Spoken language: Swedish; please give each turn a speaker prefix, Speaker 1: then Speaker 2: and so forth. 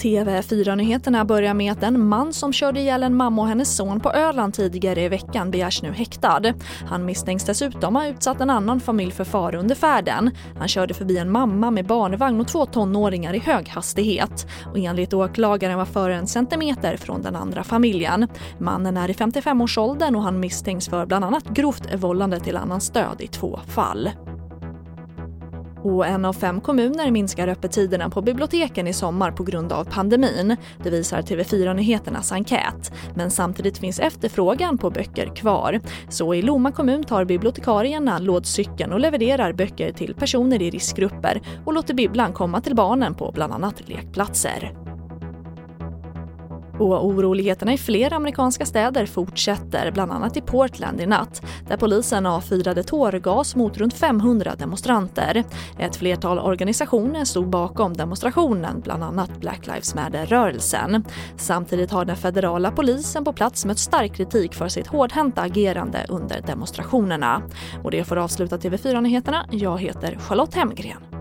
Speaker 1: TV4-nyheterna börjar med att en man som körde ihjäl en mamma och hennes son på Öland tidigare i veckan begärs nu häktad. Han misstänks dessutom ha utsatt en annan familj för fara under färden. Han körde förbi en mamma med barnvagn och två tonåringar i hög hastighet. Och enligt åklagaren var föraren centimeter från den andra familjen. Mannen är i 55-årsåldern och han misstänks för bland annat grovt vållande till annans död i två fall. Och en av fem kommuner minskar öppettiderna på biblioteken i sommar på grund av pandemin. Det visar TV4-nyheternas enkät. Men samtidigt finns efterfrågan på böcker kvar. Så i Lomma kommun tar bibliotekarierna lådcykeln och levererar böcker till personer i riskgrupper och låter bibblan komma till barnen på bland annat lekplatser. Och oroligheterna i flera amerikanska städer fortsätter, bland annat i Portland i natt där polisen avfyrade tårgas mot runt 500 demonstranter. Ett flertal organisationer stod bakom demonstrationen, bland annat Black Lives Matter-rörelsen. Samtidigt har den federala polisen på plats mött stark kritik för sitt hårdhänta agerande under demonstrationerna. Och det får avsluta TV4-nyheterna. Jag heter Charlotte Hemgren.